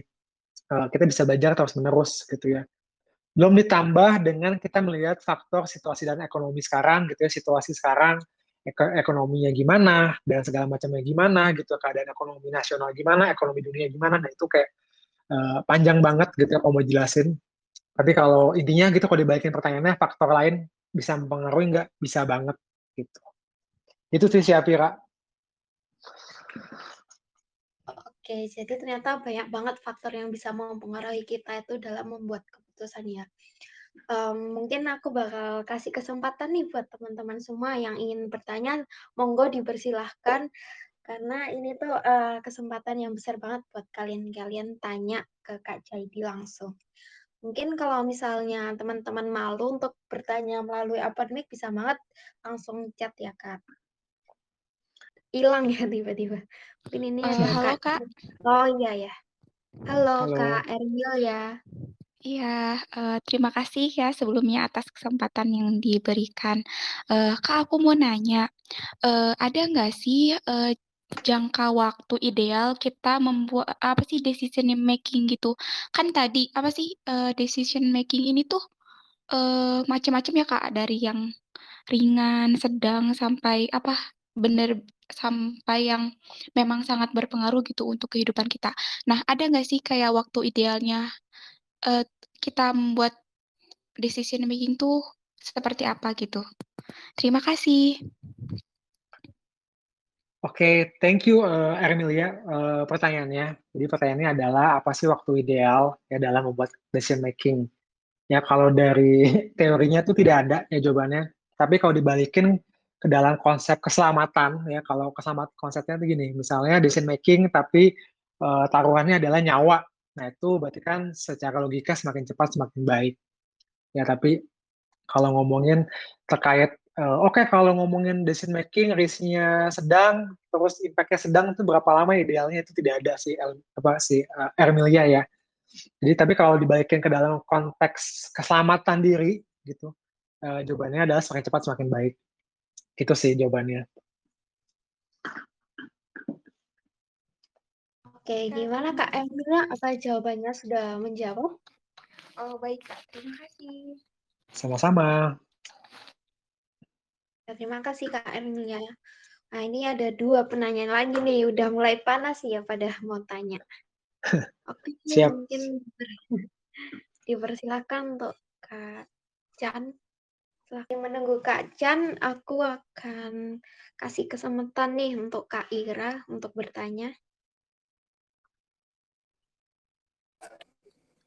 uh, kita bisa belajar terus menerus gitu ya belum ditambah dengan kita melihat faktor situasi dan ekonomi sekarang gitu ya situasi sekarang ekonominya gimana dan segala macamnya gimana gitu. Keadaan ekonomi nasional gimana ekonomi dunia gimana. Nah itu kayak uh, panjang banget gitu ya mau jelasin tapi kalau intinya gitu kalau dibalikin pertanyaannya faktor lain bisa mempengaruhi nggak? Bisa banget gitu. Itu sih Syafira. Oke, jadi ternyata banyak banget faktor yang bisa mempengaruhi kita itu dalam membuat keputusan ya um, mungkin aku bakal kasih kesempatan nih buat teman-teman semua yang ingin bertanya, monggo dipersilahkan karena ini tuh uh, kesempatan yang besar banget buat kalian-kalian tanya ke Kak Jaidi langsung. Mungkin kalau misalnya teman-teman malu untuk bertanya melalui mic bisa banget langsung chat ya Kak. Hilang ya tiba-tiba. Mungkin ini uh, ada halo, Kak. Kak. Oh iya ya. Halo, halo. Kak Eril ya. Iya, uh, terima kasih ya sebelumnya atas kesempatan yang diberikan. Uh, Kak, aku mau nanya, uh, ada nggak sih, uh, jangka waktu ideal kita membuat apa sih, decision making gitu? Kan tadi, apa sih, uh, decision making ini tuh, uh, macam-macam ya, Kak, dari yang ringan, sedang, sampai apa, bener sampai yang memang sangat berpengaruh gitu untuk kehidupan kita. Nah, ada nggak sih kayak waktu idealnya uh, kita membuat decision making tuh seperti apa gitu. Terima kasih. Oke, okay, thank you uh, Ermilia uh, pertanyaannya. Jadi pertanyaannya adalah apa sih waktu ideal ya dalam membuat decision making? Ya kalau dari teorinya tuh tidak ada ya jawabannya. Tapi kalau dibalikin ke dalam konsep keselamatan ya kalau keselamatan konsepnya itu gini misalnya decision making tapi uh, taruhannya adalah nyawa nah itu berarti kan secara logika semakin cepat semakin baik. Ya tapi kalau ngomongin terkait uh, oke kalau ngomongin decision making risknya sedang terus impactnya sedang itu berapa lama idealnya? Itu tidak ada si apa si uh, Ermilia ya. Jadi tapi kalau dibalikin ke dalam konteks keselamatan diri gitu uh, jawabannya adalah semakin cepat semakin baik. Itu sih jawabannya Oke, gimana Kak Emilia? Apa jawabannya sudah menjawab? Oh, baik Kak. Terima kasih. Sama-sama. Ya, terima kasih Kak Emilia. Nah, ini ada dua penanya lagi nih. Udah mulai panas ya pada mau tanya. Oke, Siap. mungkin dipersilakan untuk Kak Chan. Selain menunggu Kak Chan, aku akan kasih kesempatan nih untuk Kak Ira untuk bertanya.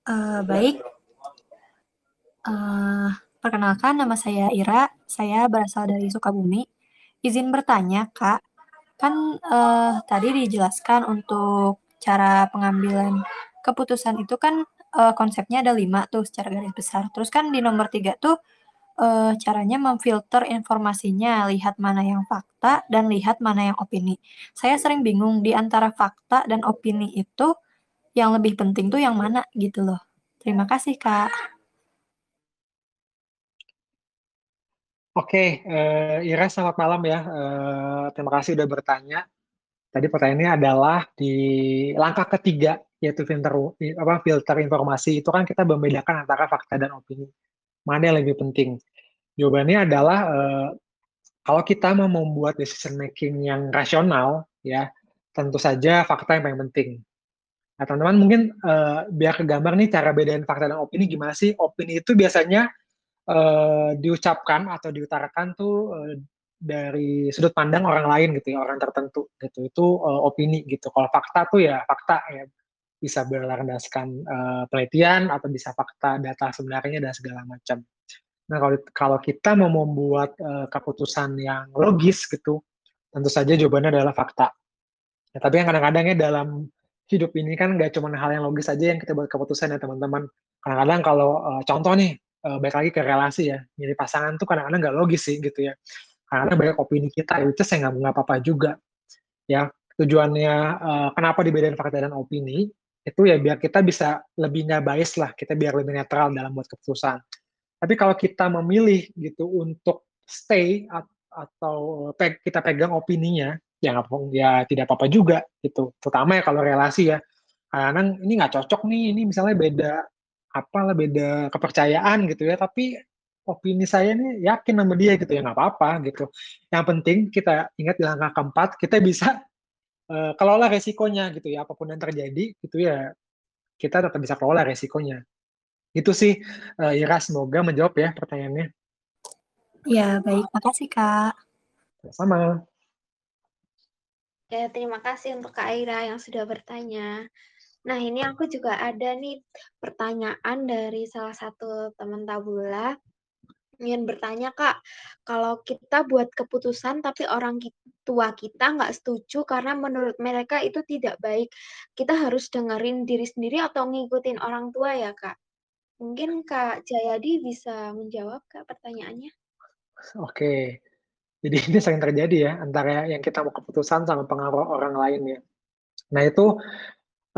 Uh, baik. Uh, perkenalkan, nama saya Ira. Saya berasal dari Sukabumi. Izin bertanya, Kak. Kan uh, tadi dijelaskan untuk cara pengambilan keputusan itu kan uh, konsepnya ada lima tuh secara garis besar. Terus kan di nomor tiga tuh uh, caranya memfilter informasinya, lihat mana yang fakta dan lihat mana yang opini. Saya sering bingung di antara fakta dan opini itu yang lebih penting tuh yang mana gitu loh. Terima kasih, Kak. Oke, uh, Ira selamat malam ya. Uh, terima kasih udah bertanya. Tadi pertanyaannya adalah di langkah ketiga yaitu filter apa filter informasi itu kan kita membedakan antara fakta dan opini. Mana yang lebih penting? Jawabannya adalah uh, kalau kita mau membuat decision making yang rasional ya, tentu saja fakta yang paling penting. Nah, teman-teman mungkin uh, biar kegambar nih cara bedain fakta dan opini gimana sih? Opini itu biasanya uh, diucapkan atau diutarakan tuh uh, dari sudut pandang orang lain gitu ya, orang tertentu gitu. Itu uh, opini gitu. Kalau fakta tuh ya fakta ya bisa berdasarkan uh, penelitian atau bisa fakta data sebenarnya dan segala macam. Nah, kalau kalau kita mau membuat uh, keputusan yang logis gitu, tentu saja jawabannya adalah fakta. Ya, tapi yang kadang-kadang ya dalam hidup ini kan nggak cuma hal yang logis aja yang kita buat keputusan ya teman-teman. Kadang-kadang kalau uh, contoh nih, uh, baik lagi ke relasi ya, milih pasangan tuh kadang-kadang nggak logis sih gitu ya. Karena banyak opini kita, itu saya nggak apa-apa juga. Ya, tujuannya uh, kenapa dibedain fakta dan opini, itu ya biar kita bisa lebih nggak bias lah, kita biar lebih netral dalam buat keputusan. Tapi kalau kita memilih gitu untuk stay atau pe kita pegang opininya, ya nggak ya tidak apa-apa juga gitu. Terutama ya kalau relasi ya. Kadang ini nggak cocok nih ini misalnya beda apalah beda kepercayaan gitu ya. Tapi opini saya nih yakin sama dia gitu ya nggak apa-apa gitu. Yang penting kita ingat di langkah keempat kita bisa uh, kelola resikonya gitu ya. Apa pun yang terjadi gitu ya kita tetap bisa kelola resikonya. Itu sih uh, Ira semoga menjawab ya pertanyaannya. Ya baik. Makasih kak. Sama Ya, terima kasih untuk Kak Aira yang sudah bertanya. Nah, ini aku juga ada nih pertanyaan dari salah satu teman tabula ingin bertanya Kak, kalau kita buat keputusan tapi orang tua kita nggak setuju karena menurut mereka itu tidak baik, kita harus dengerin diri sendiri atau ngikutin orang tua ya Kak? Mungkin Kak Jayadi bisa menjawab Kak pertanyaannya? Oke, jadi ini sering terjadi ya antara yang kita mau keputusan sama pengaruh orang lain ya. Nah itu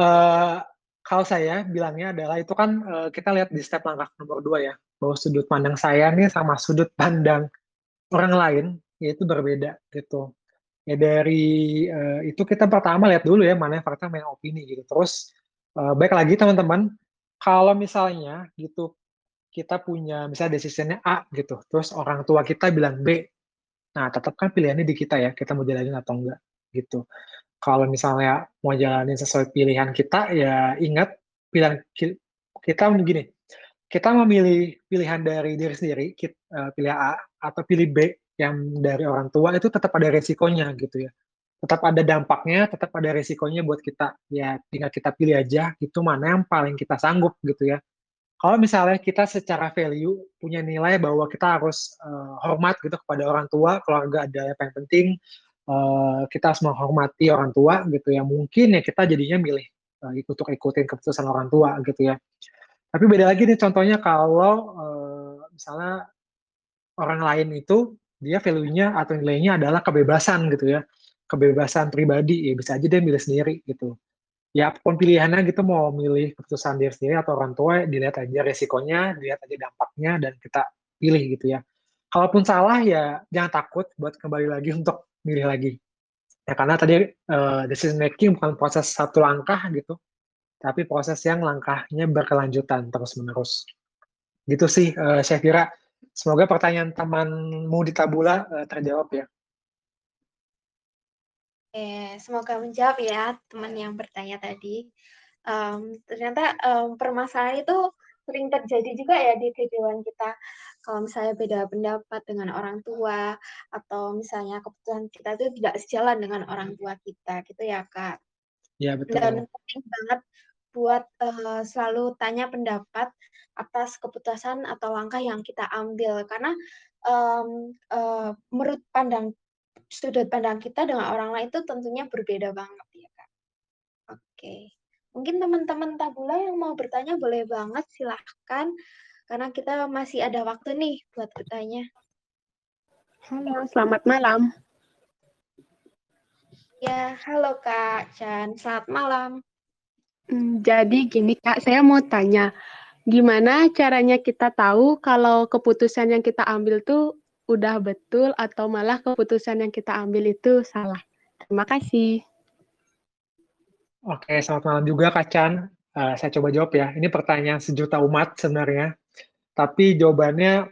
uh, kalau saya bilangnya adalah itu kan uh, kita lihat di step langkah nomor dua ya bahwa sudut pandang saya nih sama sudut pandang orang lain yaitu berbeda gitu. Ya dari uh, itu kita pertama lihat dulu ya mana yang mana yang opini gitu. Terus uh, baik lagi teman-teman kalau misalnya gitu kita punya misalnya decisionnya A gitu, terus orang tua kita bilang B, Nah, tetap kan pilihannya di kita ya, kita mau jalanin atau enggak, gitu. Kalau misalnya mau jalanin sesuai pilihan kita, ya ingat pilihan kita begini, kita memilih pilihan dari diri sendiri, kita, uh, eh, pilih A atau pilih B yang dari orang tua itu tetap ada resikonya gitu ya. Tetap ada dampaknya, tetap ada resikonya buat kita. Ya tinggal kita pilih aja itu mana yang paling kita sanggup gitu ya. Kalau misalnya kita secara value punya nilai bahwa kita harus uh, hormat gitu kepada orang tua, keluarga ada yang penting, uh, kita harus menghormati orang tua gitu ya. Mungkin ya kita jadinya milih uh, ikut ikutin keputusan orang tua gitu ya. Tapi beda lagi nih contohnya kalau uh, misalnya orang lain itu dia value-nya atau nilainya adalah kebebasan gitu ya. Kebebasan pribadi ya bisa aja dia milih sendiri gitu ya apa pun pilihannya gitu mau milih keputusan diri sendiri atau orang tua dilihat aja resikonya dilihat aja dampaknya dan kita pilih gitu ya. Kalaupun salah ya jangan takut buat kembali lagi untuk milih lagi. Ya karena tadi uh, decision making bukan proses satu langkah gitu tapi proses yang langkahnya berkelanjutan terus menerus. Gitu sih uh, saya kira semoga pertanyaan temanmu di tabula uh, terjawab ya Oke, semoga menjawab ya teman yang bertanya tadi. Um, ternyata um, permasalahan itu sering terjadi juga ya di kehidupan kita. Kalau misalnya beda pendapat dengan orang tua atau misalnya keputusan kita itu tidak sejalan dengan orang tua kita, gitu ya kak. Ya betul. Dan penting banget buat uh, selalu tanya pendapat atas keputusan atau langkah yang kita ambil karena um, uh, menurut pandang sudut pandang kita dengan orang lain itu tentunya berbeda banget ya Kak. Oke. Mungkin teman-teman tabula yang mau bertanya boleh banget silahkan. Karena kita masih ada waktu nih buat bertanya. Halo, selamat malam. Ya, halo Kak Chan. Selamat malam. Hmm, jadi gini Kak, saya mau tanya, gimana caranya kita tahu kalau keputusan yang kita ambil tuh udah betul atau malah keputusan yang kita ambil itu salah. Terima kasih. Oke, selamat malam juga Kak Chan. Uh, saya coba jawab ya. Ini pertanyaan sejuta umat sebenarnya. Tapi jawabannya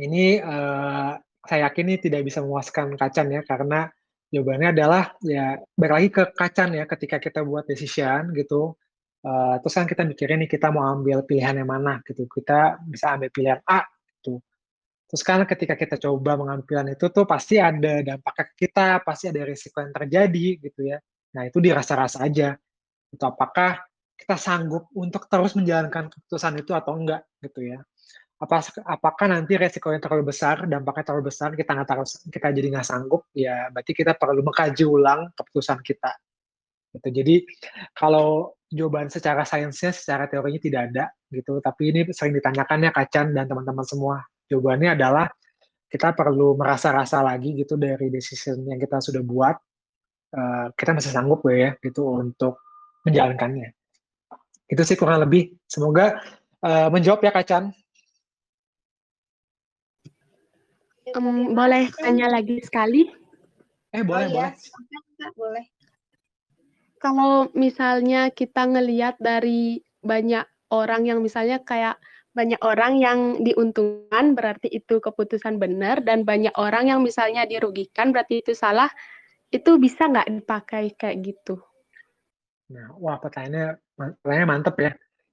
ini uh, saya yakin ini tidak bisa memuaskan Kak Chan ya, karena jawabannya adalah ya balik lagi ke Kak Chan ya, ketika kita buat decision gitu, uh, terus kan kita mikirin nih kita mau ambil pilihan yang mana gitu. Kita bisa ambil pilihan A. Terus kan ketika kita coba mengambil itu tuh pasti ada dampaknya ke kita, pasti ada risiko yang terjadi gitu ya. Nah itu dirasa-rasa aja. Itu apakah kita sanggup untuk terus menjalankan keputusan itu atau enggak gitu ya. Apa, apakah nanti resiko yang terlalu besar, dampaknya terlalu besar, kita nggak terus kita jadi nggak sanggup, ya berarti kita perlu mengkaji ulang keputusan kita. Gitu. Jadi kalau jawaban secara sainsnya, secara teorinya tidak ada gitu, tapi ini sering ditanyakan ya Kacan dan teman-teman semua Jawabannya adalah kita perlu merasa-rasa lagi gitu dari decision yang kita sudah buat. Uh, kita masih sanggup ya gitu untuk menjalankannya. Itu sih kurang lebih. Semoga uh, menjawab ya Kacan. Um, boleh tanya lagi sekali? Eh boleh oh, boleh. Ya. boleh. Kalau misalnya kita ngelihat dari banyak orang yang misalnya kayak banyak orang yang diuntungkan berarti itu keputusan benar dan banyak orang yang misalnya dirugikan berarti itu salah itu bisa nggak dipakai kayak gitu? Nah, wah pertanyaannya pertanyaannya mantep ya.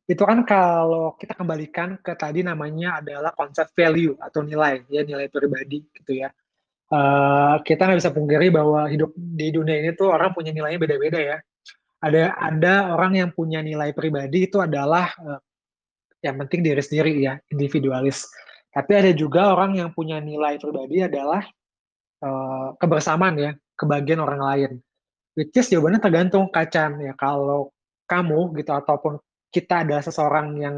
Itu kan kalau kita kembalikan ke tadi namanya adalah konsep value atau nilai ya nilai pribadi gitu ya. Uh, kita nggak bisa pungkiri bahwa hidup di dunia ini tuh orang punya nilainya beda-beda ya. Ada ada orang yang punya nilai pribadi itu adalah uh, yang penting diri sendiri ya, individualis. Tapi ada juga orang yang punya nilai pribadi adalah uh, kebersamaan ya, kebagian orang lain. Which is jawabannya tergantung kacan ya. Kalau kamu gitu ataupun kita ada seseorang yang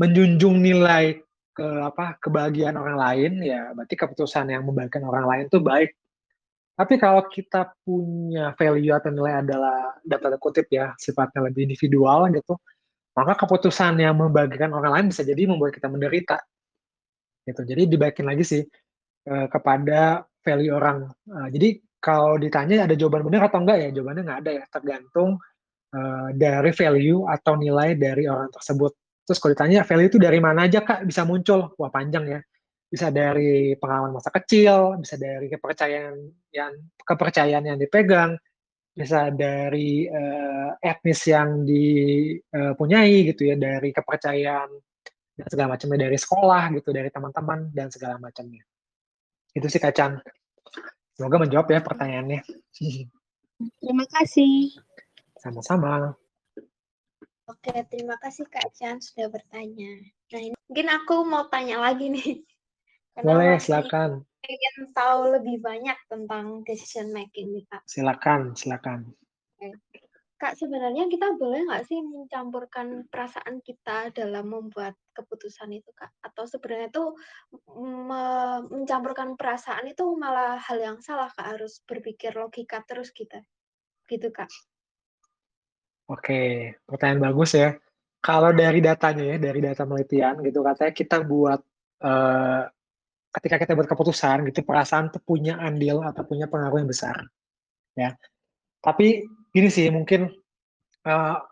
menjunjung nilai ke apa kebahagiaan orang lain ya berarti keputusan yang membagikan orang lain itu baik tapi kalau kita punya value atau nilai adalah dapat kutip ya sifatnya lebih individual gitu maka keputusan yang membagikan orang lain bisa jadi membuat kita menderita. Gitu. Jadi dibaikin lagi sih uh, kepada value orang. Uh, jadi kalau ditanya ada jawaban benar atau enggak ya jawabannya nggak ada ya tergantung uh, dari value atau nilai dari orang tersebut. Terus kalau ditanya value itu dari mana aja kak bisa muncul? Wah panjang ya. Bisa dari pengalaman masa kecil, bisa dari kepercayaan yang kepercayaan yang dipegang, bisa dari uh, etnis yang dipunyai gitu ya, dari kepercayaan dan segala macamnya dari sekolah gitu, dari teman-teman dan segala macamnya. Itu sih Kacan. Semoga menjawab ya pertanyaannya. Terima kasih. Sama-sama. Oke, terima kasih Kak Chan sudah bertanya. Nah, ini mungkin aku mau tanya lagi nih. Karena Boleh, silakan. pengen tahu lebih banyak tentang decision making nih Kak. Silakan, silakan. Kak, sebenarnya kita boleh nggak sih mencampurkan perasaan kita dalam membuat keputusan itu, Kak? Atau sebenarnya itu me- mencampurkan perasaan itu malah hal yang salah, Kak? Harus berpikir logika terus kita, gitu, Kak. Oke, pertanyaan bagus ya. Kalau dari datanya ya, dari data penelitian gitu katanya kita buat eh, ketika kita buat keputusan gitu perasaan tuh punya andil atau punya pengaruh yang besar ya. Tapi gini sih mungkin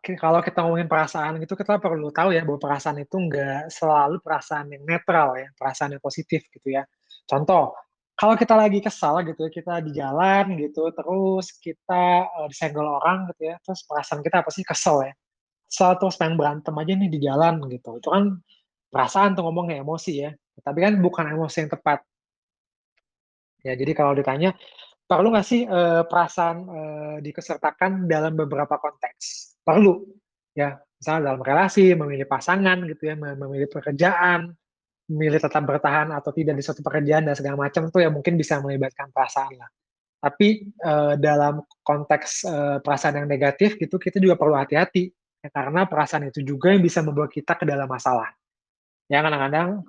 ki- kalau kita ngomongin perasaan gitu kita perlu tahu ya bahwa perasaan itu enggak selalu perasaan yang netral ya, perasaan yang positif gitu ya. Contoh, kalau kita lagi kesal gitu ya, kita di jalan gitu, terus kita eh, disenggol orang gitu ya, terus perasaan kita apa sih? Kesel ya. Kesel terus pengen berantem aja nih di jalan gitu. Itu kan perasaan tuh ngomongnya emosi ya. Tapi kan bukan emosi yang tepat. Ya, jadi kalau ditanya perlu nggak sih eh, perasaan eh, dikesertakan dalam beberapa konteks? Perlu, ya. Misalnya dalam relasi, memilih pasangan gitu ya, mem- memilih pekerjaan, memilih tetap bertahan atau tidak di suatu pekerjaan dan segala macam tuh ya mungkin bisa melibatkan perasaan lah. Tapi eh, dalam konteks eh, perasaan yang negatif gitu kita juga perlu hati-hati ya, karena perasaan itu juga yang bisa membawa kita ke dalam masalah. Ya kadang-kadang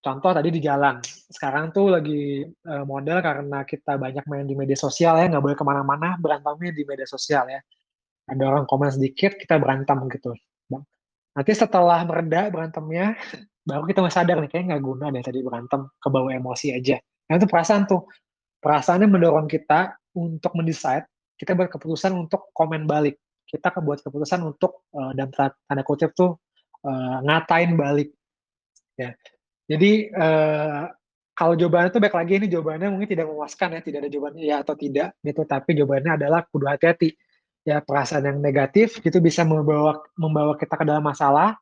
contoh tadi di jalan. Sekarang tuh lagi eh, model karena kita banyak main di media sosial ya, nggak boleh ke mana-mana, berantemnya di media sosial ya. Ada orang komen sedikit, kita berantem gitu. Nanti setelah mereda berantemnya, baru kita sadar nih, kayaknya nggak guna deh tadi berantem, kebawa emosi aja. Nah itu perasaan tuh. Perasaannya mendorong kita untuk mendesain, kita buat keputusan untuk komen balik. Kita buat keputusan untuk, uh, dan tanda kutip tuh, uh, ngatain balik. Ya. Jadi uh, kalau jawabannya tuh baik lagi ini jawabannya mungkin tidak memuaskan ya, tidak ada jawabannya ya atau tidak gitu, tapi jawabannya adalah kudu hati-hati. Ya perasaan yang negatif itu bisa membawa membawa kita ke dalam masalah,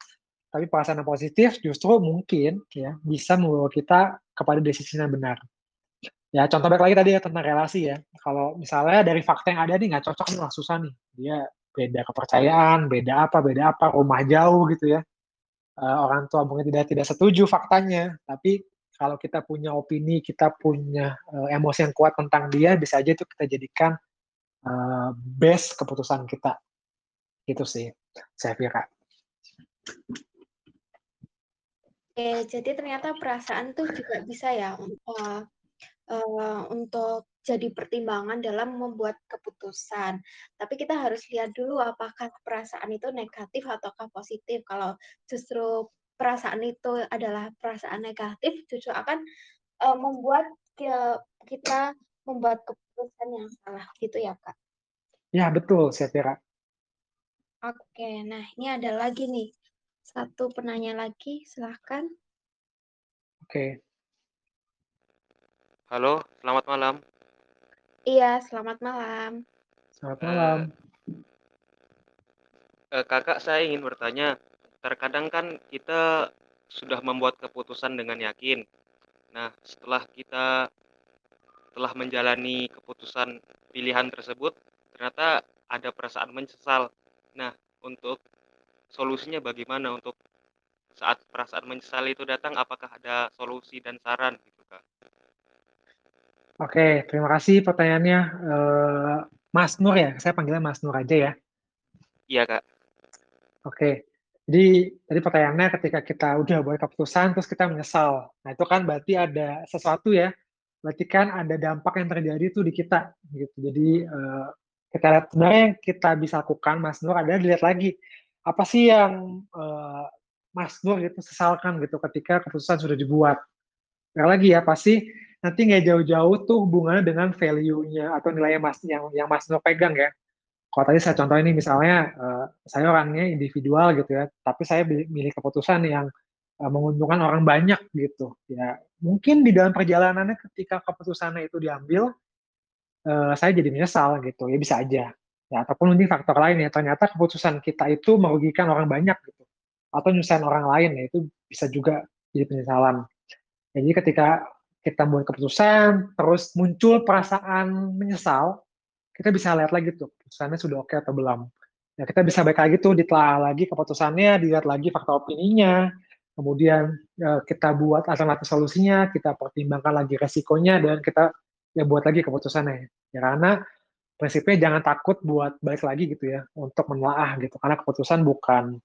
tapi perasaan yang positif justru mungkin ya bisa membawa kita kepada desisi yang benar. Ya contoh baik lagi tadi ya tentang relasi ya. Kalau misalnya dari fakta yang ada nih nggak cocok nih, susah nih. Dia beda kepercayaan, beda apa, beda apa, rumah jauh gitu ya. Uh, orang tua mungkin tidak tidak setuju faktanya, tapi kalau kita punya opini, kita punya uh, emosi yang kuat tentang dia, bisa aja itu kita jadikan uh, best keputusan kita. Itu sih, saya kira. Oke, jadi ternyata perasaan tuh juga bisa ya uh, uh, untuk jadi pertimbangan dalam membuat keputusan. Tapi kita harus lihat dulu apakah perasaan itu negatif ataukah positif. Kalau justru perasaan itu adalah perasaan negatif, justru akan uh, membuat kita, kita membuat keputusan yang salah, gitu ya kak? Ya betul, saya kira. Oke, nah ini ada lagi nih satu penanya lagi, silahkan. Oke. Halo, selamat malam. Iya, selamat malam. Selamat malam. Uh, uh, kakak, saya ingin bertanya, terkadang kan kita sudah membuat keputusan dengan yakin. Nah, setelah kita telah menjalani keputusan pilihan tersebut, ternyata ada perasaan menyesal. Nah, untuk solusinya bagaimana untuk saat perasaan menyesal itu datang, apakah ada solusi dan saran gitu, Kak? Oke, terima kasih pertanyaannya. Uh, Mas Nur ya, saya panggilnya Mas Nur aja ya. Iya, Kak. Oke, jadi tadi pertanyaannya ketika kita udah buat keputusan, terus kita menyesal. Nah, itu kan berarti ada sesuatu ya, berarti kan ada dampak yang terjadi tuh di kita. gitu. Jadi, uh, kita lihat sebenarnya yang kita bisa lakukan, Mas Nur, adalah dilihat lagi, apa sih yang uh, Mas Nur gitu sesalkan gitu ketika keputusan sudah dibuat. Sekali lagi ya, pasti nanti nggak jauh-jauh tuh hubungannya dengan value-nya atau nilai Mas yang yang Mas Nur pegang ya. Kalau tadi saya contoh ini misalnya uh, saya orangnya individual gitu ya, tapi saya milih keputusan yang uh, menguntungkan orang banyak gitu. Ya mungkin di dalam perjalanannya ketika keputusannya itu diambil, uh, saya jadi menyesal gitu. Ya bisa aja. Ya ataupun mungkin faktor lain ya ternyata keputusan kita itu merugikan orang banyak gitu atau nyusahin orang lain ya itu bisa juga jadi penyesalan. Jadi ketika kita buat keputusan, terus muncul perasaan menyesal, kita bisa lihat lagi tuh keputusannya sudah oke okay atau belum. Ya, kita bisa balik lagi tuh ditelaah lagi keputusannya, dilihat lagi fakta opininya, kemudian ya, kita buat alternatif solusinya, kita pertimbangkan lagi resikonya, dan kita ya buat lagi keputusannya. Ya, karena prinsipnya jangan takut buat balik lagi gitu ya, untuk menelaah gitu, karena keputusan bukan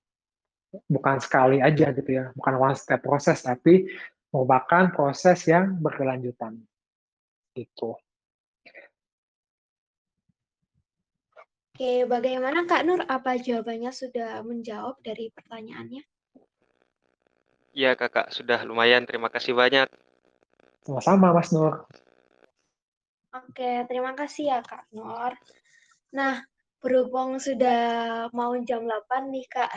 bukan sekali aja gitu ya, bukan one step proses, tapi merupakan proses yang berkelanjutan. Gitu. Oke, bagaimana Kak Nur? Apa jawabannya sudah menjawab dari pertanyaannya? Iya kakak, sudah lumayan. Terima kasih banyak. Sama-sama Mas Nur. Oke, terima kasih ya Kak Nur. Nah, berhubung sudah mau jam 8 nih Kak,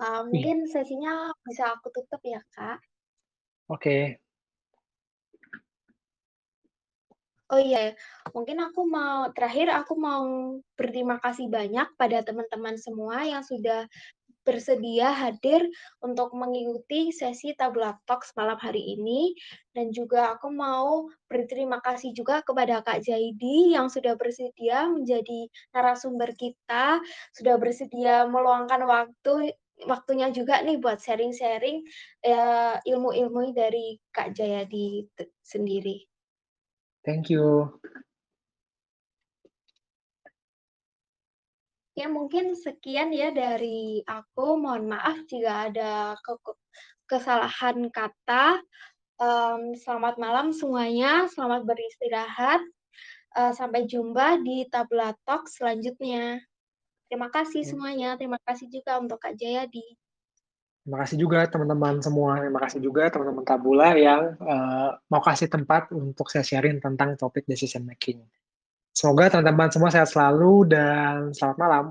uh, mungkin sesinya bisa aku tutup ya Kak? Oke. Oh iya, mungkin aku mau terakhir aku mau berterima kasih banyak pada teman-teman semua yang sudah bersedia hadir untuk mengikuti sesi Tabula Talks malam hari ini dan juga aku mau berterima kasih juga kepada Kak Jaidi yang sudah bersedia menjadi narasumber kita, sudah bersedia meluangkan waktu waktunya juga nih buat sharing-sharing uh, ilmu-ilmu dari Kak Jayadi sendiri. Thank you. Ya mungkin sekian ya dari aku. Mohon maaf jika ada ke kesalahan kata. Um, selamat malam semuanya. Selamat beristirahat. Uh, sampai jumpa di Tabla Talk selanjutnya. Terima kasih semuanya. Terima kasih juga untuk Kak Jayadi. Terima kasih juga teman-teman semua. Terima kasih juga teman-teman Tabula yang uh, mau kasih tempat untuk saya sharing tentang topik decision making. Semoga teman-teman semua sehat selalu dan selamat malam.